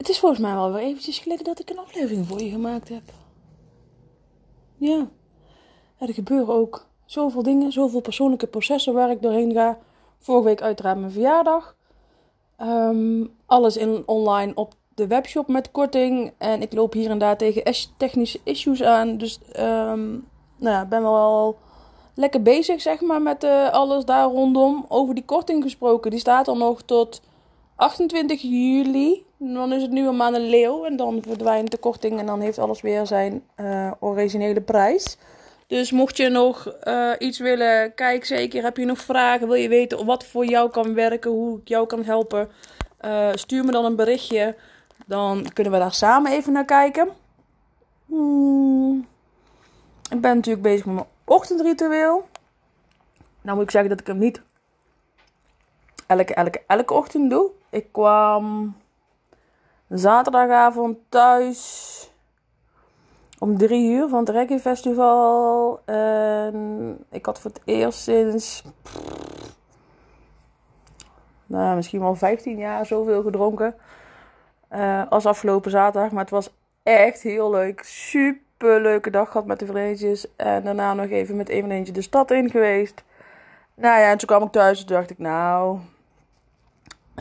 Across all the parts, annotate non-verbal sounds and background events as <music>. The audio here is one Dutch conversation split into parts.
Het is volgens mij wel weer eventjes geleden dat ik een aflevering voor je gemaakt heb. Ja. Er gebeuren ook zoveel dingen, zoveel persoonlijke processen waar ik doorheen ga. Vorige week uiteraard mijn verjaardag. Ehm, alles in online op de webshop met korting. En ik loop hier en daar tegen technische issues aan. Dus um, nou ja, ben wel lekker bezig zeg maar met uh, alles daar rondom. Over die korting gesproken. Die staat al nog tot 28 juli. Dan is het nu een maand een leeuw. En dan verdwijnt de korting. En dan heeft alles weer zijn uh, originele prijs. Dus mocht je nog uh, iets willen, kijk zeker. Heb je nog vragen? Wil je weten wat voor jou kan werken? Hoe ik jou kan helpen? Uh, stuur me dan een berichtje. Dan kunnen we daar samen even naar kijken. Hmm. Ik ben natuurlijk bezig met mijn ochtendritueel. Nou moet ik zeggen dat ik hem niet elke, elke, elke ochtend doe. Ik kwam zaterdagavond thuis om drie uur van het Reggae Festival. En ik had voor het eerst sinds. nou, misschien wel 15 jaar zoveel gedronken. Uh, als afgelopen zaterdag. Maar het was echt heel leuk. Super leuke dag gehad met de vriendjes. En daarna nog even met een vriendje de stad in geweest. Nou ja, en toen kwam ik thuis en dacht ik, nou,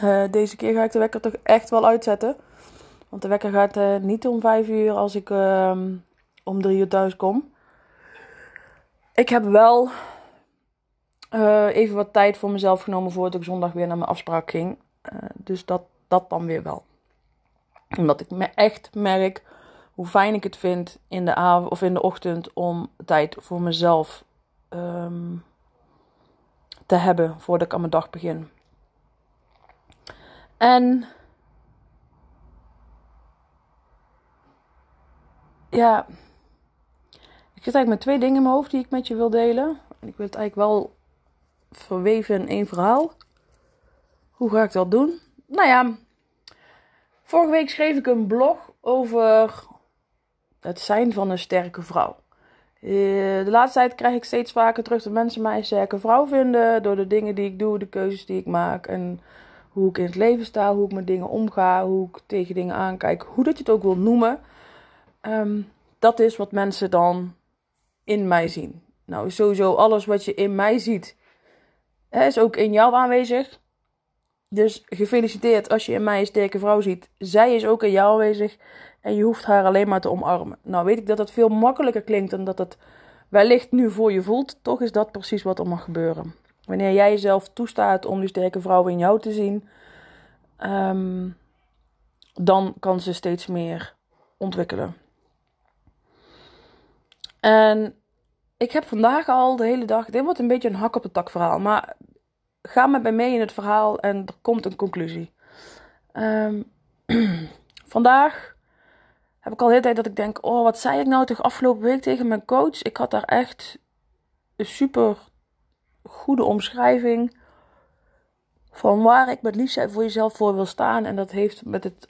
uh, deze keer ga ik de wekker toch echt wel uitzetten. Want de wekker gaat uh, niet om vijf uur als ik uh, om drie uur thuis kom. Ik heb wel uh, even wat tijd voor mezelf genomen voordat ik zondag weer naar mijn afspraak ging. dus dat, dat dan weer wel. Omdat ik me echt merk hoe fijn ik het vind in de avond of in de ochtend om tijd voor mezelf um, te hebben voordat ik aan mijn dag begin. En ja, ik zit eigenlijk met twee dingen in mijn hoofd die ik met je wil delen. En ik wil het eigenlijk wel verweven in één verhaal. Hoe ga ik dat doen? Nou ja, vorige week schreef ik een blog over het zijn van een sterke vrouw. Eh, de laatste tijd krijg ik steeds vaker terug dat mensen mij een sterke vrouw vinden. Door de dingen die ik doe, de keuzes die ik maak. En hoe ik in het leven sta, hoe ik met dingen omga, hoe ik tegen dingen aankijk. Hoe dat je het ook wil noemen. Um, dat is wat mensen dan in mij zien. Nou, sowieso alles wat je in mij ziet, hè, is ook in jou aanwezig. Dus gefeliciteerd als je in mij een sterke vrouw ziet. Zij is ook in jou aanwezig. En je hoeft haar alleen maar te omarmen. Nou weet ik dat het veel makkelijker klinkt dan dat het wellicht nu voor je voelt. Toch is dat precies wat er mag gebeuren. Wanneer jij jezelf toestaat om die sterke vrouw in jou te zien, um, dan kan ze steeds meer ontwikkelen. En ik heb vandaag al de hele dag, dit wordt een beetje een hak op het tak verhaal, maar ga met mij mee in het verhaal en er komt een conclusie. Um, <clears throat> vandaag heb ik al de hele tijd dat ik denk, oh wat zei ik nou toch afgelopen week tegen mijn coach? Ik had daar echt super goede omschrijving van waar ik met liefde voor jezelf voor wil staan. En dat heeft met het,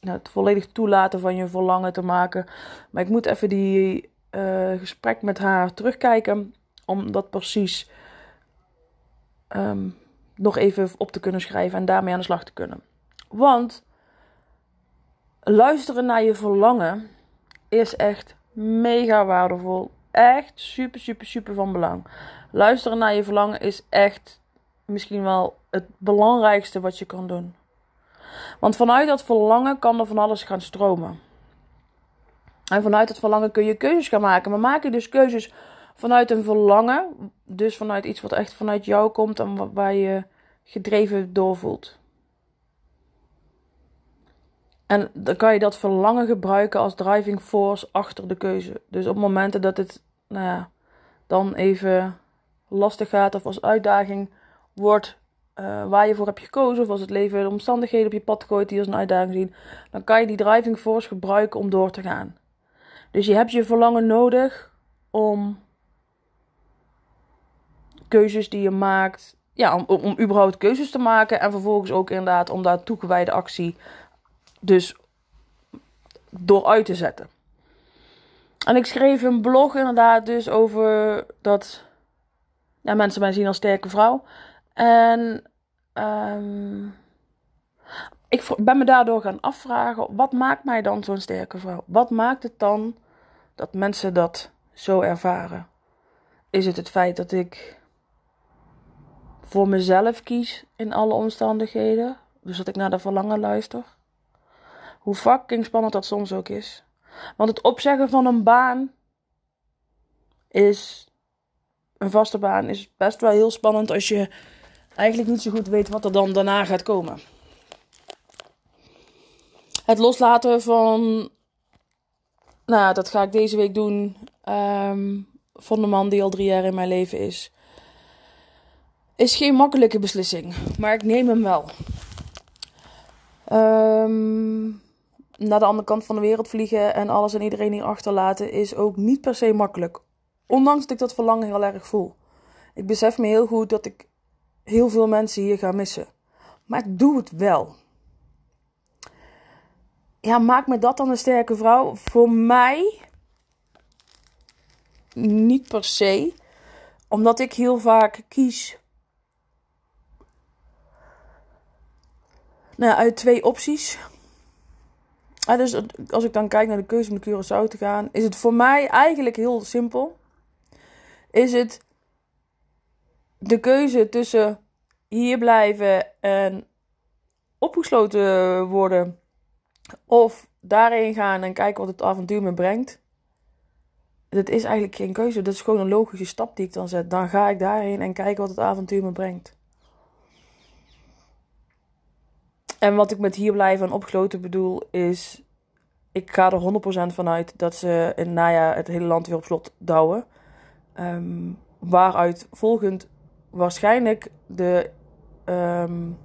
nou, het volledig toelaten van je verlangen te maken. Maar ik moet even die uh, gesprek met haar terugkijken. Om dat precies um, nog even op te kunnen schrijven en daarmee aan de slag te kunnen. Want luisteren naar je verlangen is echt mega waardevol. Echt super, super, super van belang. Luisteren naar je verlangen is echt misschien wel het belangrijkste wat je kan doen. Want vanuit dat verlangen kan er van alles gaan stromen. En vanuit dat verlangen kun je keuzes gaan maken. Maar maak je dus keuzes vanuit een verlangen. Dus vanuit iets wat echt vanuit jou komt en waar je gedreven doorvoelt. En dan kan je dat verlangen gebruiken als driving force achter de keuze. Dus op momenten dat het nou ja, dan even lastig gaat of als uitdaging wordt uh, waar je voor hebt gekozen, of als het leven de omstandigheden op je pad gooit die als een uitdaging zien, dan kan je die driving force gebruiken om door te gaan. Dus je hebt je verlangen nodig om keuzes die je maakt, ja, om, om, überhaupt keuzes te maken en vervolgens ook inderdaad om daar toegewijde actie dus door uit te zetten. En ik schreef een blog inderdaad dus over dat ja, mensen mij zien als sterke vrouw. En um, ik ben me daardoor gaan afvragen: wat maakt mij dan zo'n sterke vrouw? Wat maakt het dan dat mensen dat zo ervaren? Is het het feit dat ik voor mezelf kies in alle omstandigheden? Dus dat ik naar de verlangen luister? Hoe fucking spannend dat soms ook is. Want het opzeggen van een baan is. Een vaste baan is best wel heel spannend als je eigenlijk niet zo goed weet wat er dan daarna gaat komen. Het loslaten van. Nou, dat ga ik deze week doen. Um, van de man die al drie jaar in mijn leven is. Is geen makkelijke beslissing, maar ik neem hem wel. Um, naar de andere kant van de wereld vliegen en alles en iedereen hier achterlaten is ook niet per se makkelijk. Ondanks dat ik dat verlangen heel erg voel. Ik besef me heel goed dat ik heel veel mensen hier ga missen. Maar ik doe het wel. Ja, maakt me dat dan een sterke vrouw? Voor mij niet per se. Omdat ik heel vaak kies nou, uit twee opties. Ah, dus als ik dan kijk naar de keuze om de Curaçao te gaan, is het voor mij eigenlijk heel simpel. Is het de keuze tussen hier blijven en opgesloten worden, of daarheen gaan en kijken wat het avontuur me brengt. Dat is eigenlijk geen keuze. Dat is gewoon een logische stap die ik dan zet. Dan ga ik daarheen en kijken wat het avontuur me brengt. En wat ik met hier blijven en opgesloten bedoel, is. Ik ga er 100% vanuit dat ze in het najaar het hele land weer op slot douwen. Um, waaruit volgend waarschijnlijk de um,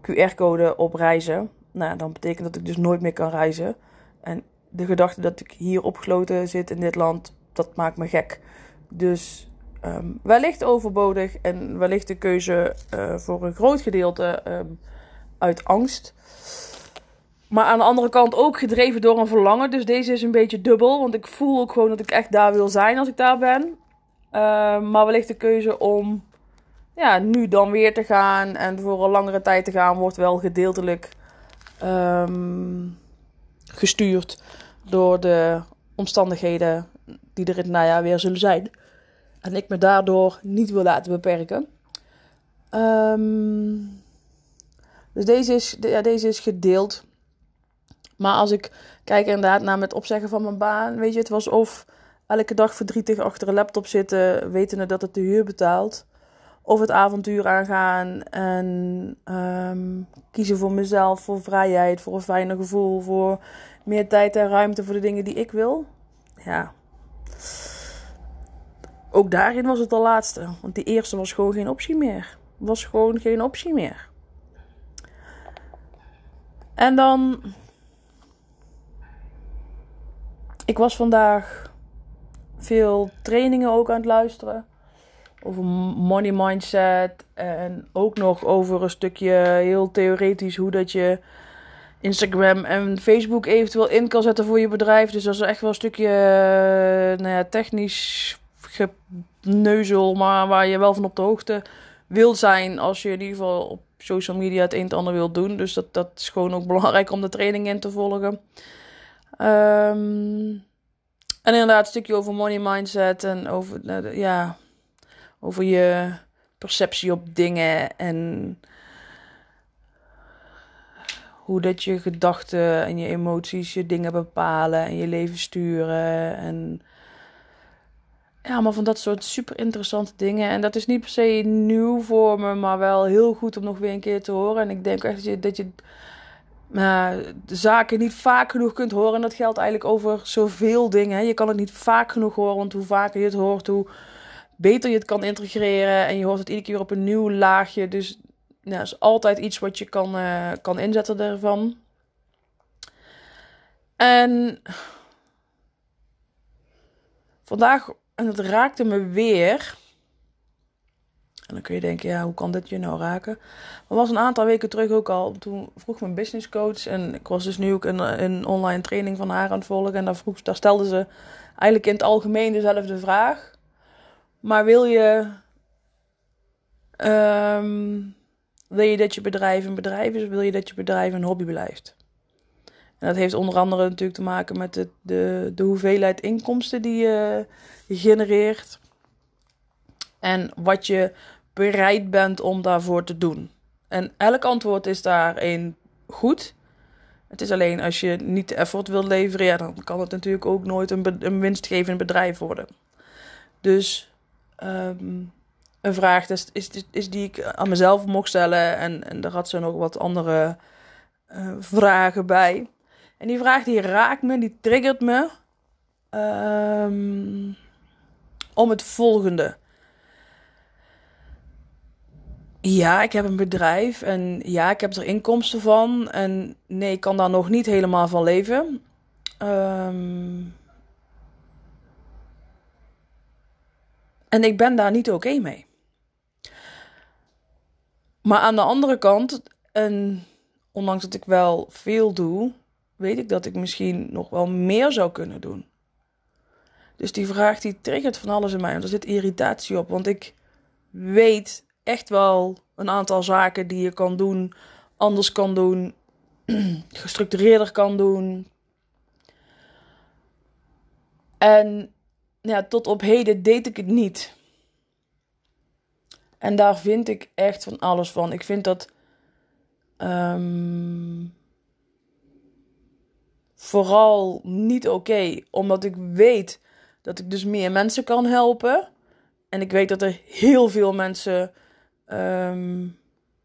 QR-code op reizen. Nou, dan betekent dat ik dus nooit meer kan reizen. En de gedachte dat ik hier opgesloten zit in dit land, dat maakt me gek. Dus um, wellicht overbodig en wellicht de keuze uh, voor een groot gedeelte uit angst. Maar aan de andere kant ook gedreven door een verlangen. Dus deze is een beetje dubbel. Want ik voel ook gewoon dat ik echt daar wil zijn als ik daar ben. Uh, maar wellicht de keuze om ja, nu dan weer te gaan en voor een langere tijd te gaan, wordt wel gedeeltelijk um, gestuurd door de omstandigheden die er in het najaar weer zullen zijn. En ik me daardoor niet wil laten beperken. Um, dus deze is, ja, deze is gedeeld. Maar als ik kijk inderdaad naar het opzeggen van mijn baan, weet je, het was of elke dag verdrietig achter een laptop zitten, wetende dat het de huur betaalt. Of het avontuur aangaan en um, kiezen voor mezelf, voor vrijheid, voor een fijner gevoel, voor meer tijd en ruimte voor de dingen die ik wil. Ja. Ook daarin was het de laatste. Want die eerste was gewoon geen optie meer. Was gewoon geen optie meer. En dan. Ik was vandaag veel trainingen ook aan het luisteren over money mindset en ook nog over een stukje heel theoretisch hoe dat je Instagram en Facebook eventueel in kan zetten voor je bedrijf. Dus dat is echt wel een stukje uh, nou ja, technisch geneuzel, maar waar je wel van op de hoogte wil zijn als je in ieder geval op social media het een en ander wilt doen. Dus dat, dat is gewoon ook belangrijk om de training in te volgen. Um, en inderdaad, een stukje over money mindset en over, uh, ja, over je perceptie op dingen en hoe dat je gedachten en je emoties je dingen bepalen en je leven sturen. En ja, maar van dat soort super interessante dingen. En dat is niet per se nieuw voor me, maar wel heel goed om nog weer een keer te horen. En ik denk echt dat je, dat je uh, de zaken niet vaak genoeg kunt horen. En dat geldt eigenlijk over zoveel dingen. Je kan het niet vaak genoeg horen, want hoe vaker je het hoort, hoe beter je het kan integreren. En je hoort het iedere keer op een nieuw laagje. Dus ja, dat is altijd iets wat je kan, uh, kan inzetten ervan. En vandaag, en het raakte me weer. En dan kun je denken, ja, hoe kan dit je nou raken? Maar was een aantal weken terug ook al. Toen vroeg mijn business coach. En ik was dus nu ook een, een online training van haar aan het volgen. En daar, vroeg, daar stelde ze eigenlijk in het algemeen dezelfde vraag. Maar wil je. Um, wil je dat je bedrijf een bedrijf is? Of wil je dat je bedrijf een hobby blijft? En dat heeft onder andere natuurlijk te maken met de, de, de hoeveelheid inkomsten die je genereert. En wat je bereid bent om daarvoor te doen. En elk antwoord is daarin goed. Het is alleen als je niet de effort wilt leveren, ja, dan kan het natuurlijk ook nooit een, een winstgevend bedrijf worden. Dus um, een vraag is, is, die ik aan mezelf mocht stellen. En, en daar had ze nog wat andere uh, vragen bij. En die vraag die raakt me, die triggert me. Um, om het volgende. Ja, ik heb een bedrijf en ja, ik heb er inkomsten van. En nee, ik kan daar nog niet helemaal van leven. Um, en ik ben daar niet oké mee. Maar aan de andere kant, en ondanks dat ik wel veel doe, weet ik dat ik misschien nog wel meer zou kunnen doen. Dus die vraag die triggert van alles in mij. En er zit irritatie op. Want ik weet echt wel een aantal zaken die je kan doen, anders kan doen, <clears throat> gestructureerder kan doen. En ja, tot op heden deed ik het niet. En daar vind ik echt van alles van. Ik vind dat um, vooral niet oké, omdat ik weet dat ik dus meer mensen kan helpen. En ik weet dat er heel veel mensen um,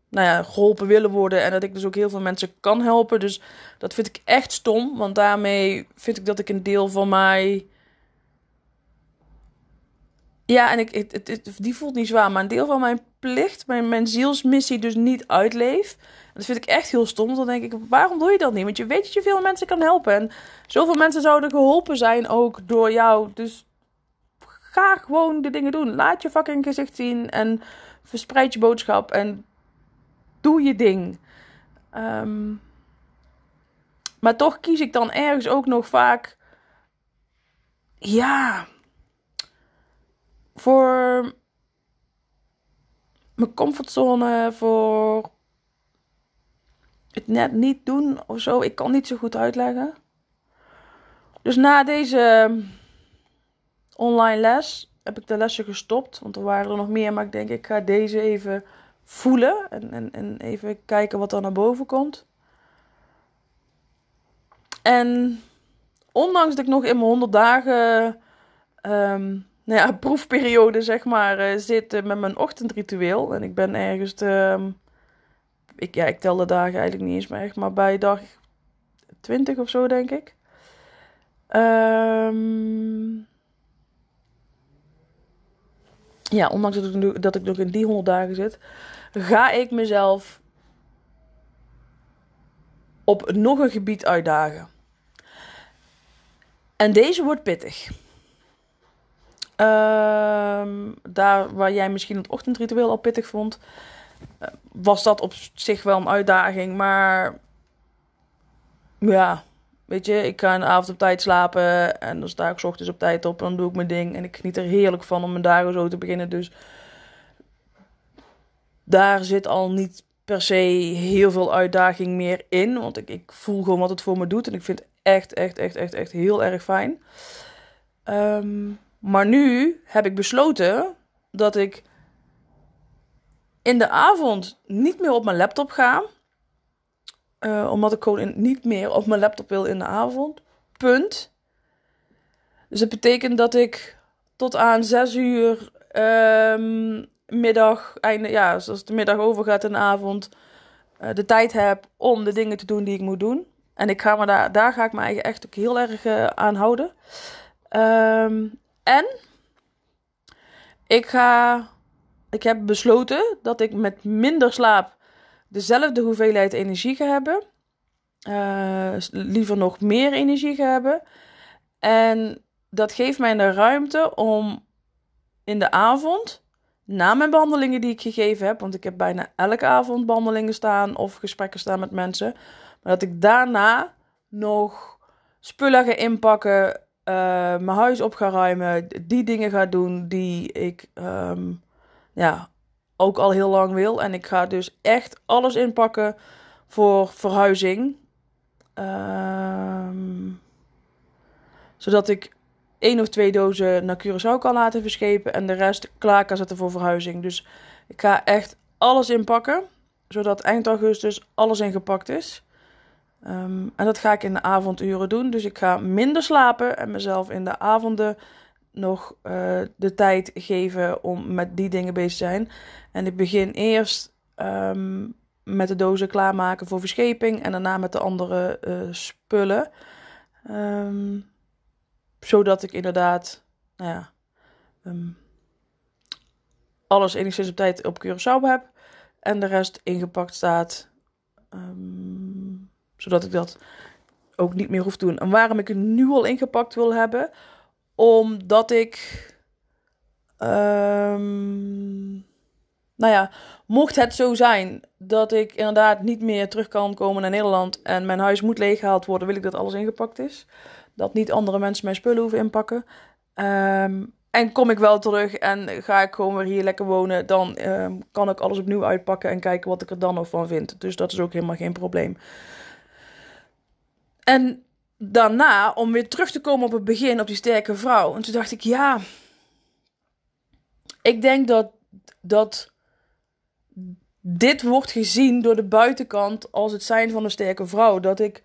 nou ja, geholpen willen worden. En dat ik dus ook heel veel mensen kan helpen. Dus dat vind ik echt stom. Want daarmee vind ik dat ik een deel van mij. Ja, en ik, het, het, die voelt niet zwaar. Maar een deel van mijn plicht, mijn, mijn zielsmissie, dus niet uitleef. Dat vind ik echt heel stom. Dan denk ik, waarom doe je dat niet? Want je weet dat je veel mensen kan helpen. En zoveel mensen zouden geholpen zijn ook door jou. Dus ga gewoon de dingen doen. Laat je fucking gezicht zien en verspreid je boodschap en doe je ding. Um, maar toch kies ik dan ergens ook nog vaak. Ja. Voor mijn comfortzone, voor het net niet doen of zo. Ik kan niet zo goed uitleggen. Dus na deze online les heb ik de lessen gestopt. Want er waren er nog meer. Maar ik denk, ik ga deze even voelen. En, en, en even kijken wat er naar boven komt. En ondanks dat ik nog in mijn 100 dagen um, nou ja, <laughs> proefperiode zeg maar, uh, zit met mijn ochtendritueel. En ik ben ergens... Ehm, ik, ja, ik tel de dagen eigenlijk niet eens meer echt, maar bij dag 20 of zo, denk ik. Um, ja, ondanks dat ik, dat ik nog in die 100 dagen zit, ga ik mezelf op nog een gebied uitdagen. En deze wordt pittig. Um, daar waar jij misschien het ochtendritueel al pittig vond, was dat op zich wel een uitdaging. Maar ja, weet je, ik ga de avond op tijd slapen en dan sta ik ochtends op tijd op en dan doe ik mijn ding. En ik geniet er heerlijk van om mijn dagen zo te beginnen. Dus daar zit al niet per se heel veel uitdaging meer in. Want ik, ik voel gewoon wat het voor me doet. En ik vind het echt, echt, echt, echt, echt heel erg fijn. Ehm, maar nu heb ik besloten dat ik in de avond niet meer op mijn laptop ga. Uh, omdat ik gewoon niet meer op mijn laptop wil in de avond. Punt. Dus dat betekent dat ik tot aan 6 uur ehm, middag, einde, ja, als de middag overgaat en de avond, eh, de tijd heb om de dingen te doen die ik moet doen. En ik ga me daar, daar ga ik me eigenlijk echt ook heel erg uh, aan houden. Ehm, en ik ga, ik heb besloten dat ik met minder slaap dezelfde hoeveelheid energie ga hebben. Uh, liever nog meer energie ga hebben. En dat geeft mij de ruimte om in de avond, na mijn behandelingen die ik gegeven heb, want ik heb bijna elke avond behandelingen staan of gesprekken staan met mensen, maar dat ik daarna nog spullen ga inpakken, uh, mijn huis op ga ruimen, die dingen ga doen die ik um, ja, ook al heel lang wil. En ik ga dus echt alles inpakken voor verhuizing. Um, zodat ik één of twee dozen naar Curaçao kan laten verschepen en de rest klaar kan zetten voor verhuizing. Dus ik ga echt alles inpakken, zodat eind augustus alles ingepakt is. Um, en dat ga ik in de avonduren doen. Dus ik ga minder slapen en mezelf in de avonden nog uh, de tijd geven om met die dingen bezig te zijn. En ik begin eerst um, met de dozen klaarmaken voor verscheping en daarna met de andere uh, spullen. Um, zodat ik inderdaad, nou ja, um, alles enigszins op tijd op Curaçao heb. En de rest ingepakt staat. Zodat ik dat ook niet meer hoef te doen. En waarom ik het nu al ingepakt wil hebben. Omdat ik. Um, nou ja, mocht het zo zijn dat ik inderdaad niet meer terug kan komen naar Nederland en mijn huis moet leeggehaald worden, wil ik dat alles ingepakt is. Dat niet andere mensen mijn spullen hoeven inpakken. Um, en kom ik wel terug en ga ik gewoon weer hier lekker wonen, dan um, kan ik alles opnieuw uitpakken en kijken wat ik er dan nog van vind. Dus dat is ook helemaal geen probleem. En daarna, om weer terug te komen op het begin, op die sterke vrouw. En toen dacht ik, ja, ik denk dat, dat dit wordt gezien door de buitenkant als het zijn van een sterke vrouw. Dat ik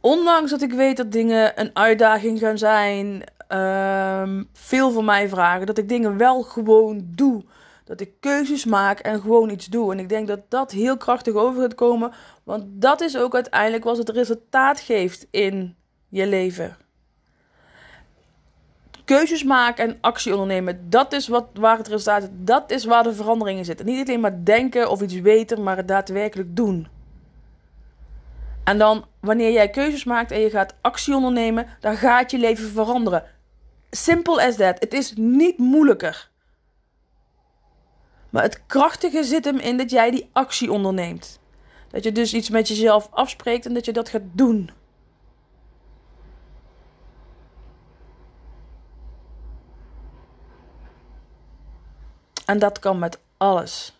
ondanks dat ik weet dat dingen een uitdaging gaan zijn, um, veel van mij vragen, dat ik dingen wel gewoon doe. Dat ik keuzes maak en gewoon iets doe. En ik denk dat dat heel krachtig over gaat komen. Want dat is ook uiteindelijk wat het resultaat geeft in je leven. Keuzes maken en actie ondernemen. Dat is wat, waar het resultaat zit. Dat is waar de veranderingen zitten. Niet alleen maar denken of iets weten, maar het daadwerkelijk doen. En dan, wanneer jij keuzes maakt en je gaat actie ondernemen, dan gaat je leven veranderen. Simple as that. Het is niet moeilijker. Maar het krachtige zit hem in dat jij die actie onderneemt. Dat je dus iets met jezelf afspreekt en dat je dat gaat doen. En dat kan met alles.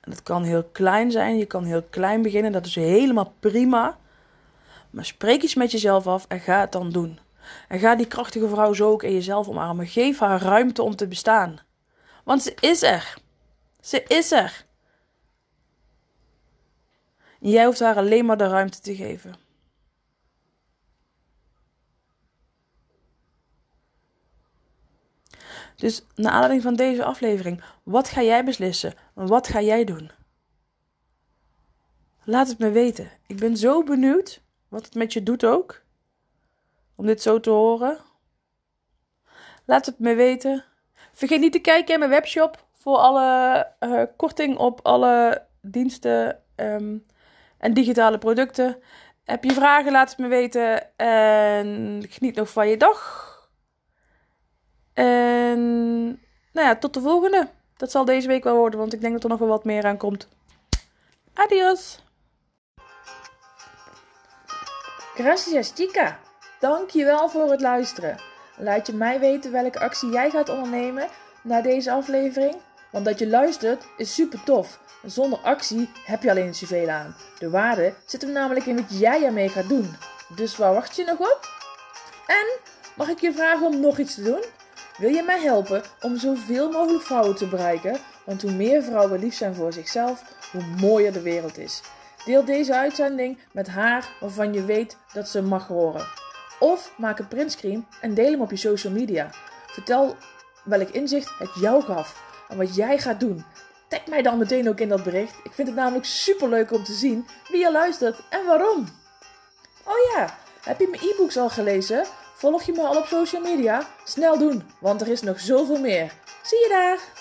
En het kan heel klein zijn, je kan heel klein beginnen, dat is helemaal prima. Maar spreek iets met jezelf af en ga het dan doen. En ga die krachtige vrouw zo ook in jezelf omarmen. Geef haar ruimte om te bestaan. Want ze is er. Ze is er. jij hoeft haar alleen maar de ruimte te geven. Dus naar aanleiding van deze aflevering, wat ga jij beslissen? Wat ga jij doen? Laat het me weten. Ik ben zo benieuwd wat het met je doet ook. Om dit zo te horen. Laat het me weten. Vergeet niet te kijken in mijn webshop voor alle uh, korting op alle diensten um, en digitale producten. Heb je vragen, laat het me weten. En geniet nog van je dag. En nou ja, tot de volgende. Dat zal deze week wel worden, want ik denk dat er nog wel wat meer aan komt. Adios! Gracias, chica. Dankjewel voor het luisteren. Laat je mij weten welke actie jij gaat ondernemen na deze aflevering. Want dat je luistert is super tof. Zonder actie heb je alleen zoveel aan. De waarde zit hem namelijk in wat jij ermee gaat doen. Dus waar wacht je nog op? En mag ik je vragen om nog iets te doen? Wil je mij helpen om zoveel mogelijk vrouwen te bereiken? Want hoe meer vrouwen lief zijn voor zichzelf, hoe mooier de wereld is. Deel deze uitzending met haar waarvan je weet dat ze mag horen. Of maak een printscreen en deel hem op je social media. Vertel welk inzicht het jou gaf en wat jij gaat doen. Tag mij dan meteen ook in dat bericht. Ik vind het namelijk super leuk om te zien wie je luistert en waarom. Oh ja, heb je mijn e-books al gelezen? Volg je me al op social media? Snel doen, want er is nog zoveel meer. Zie je daar!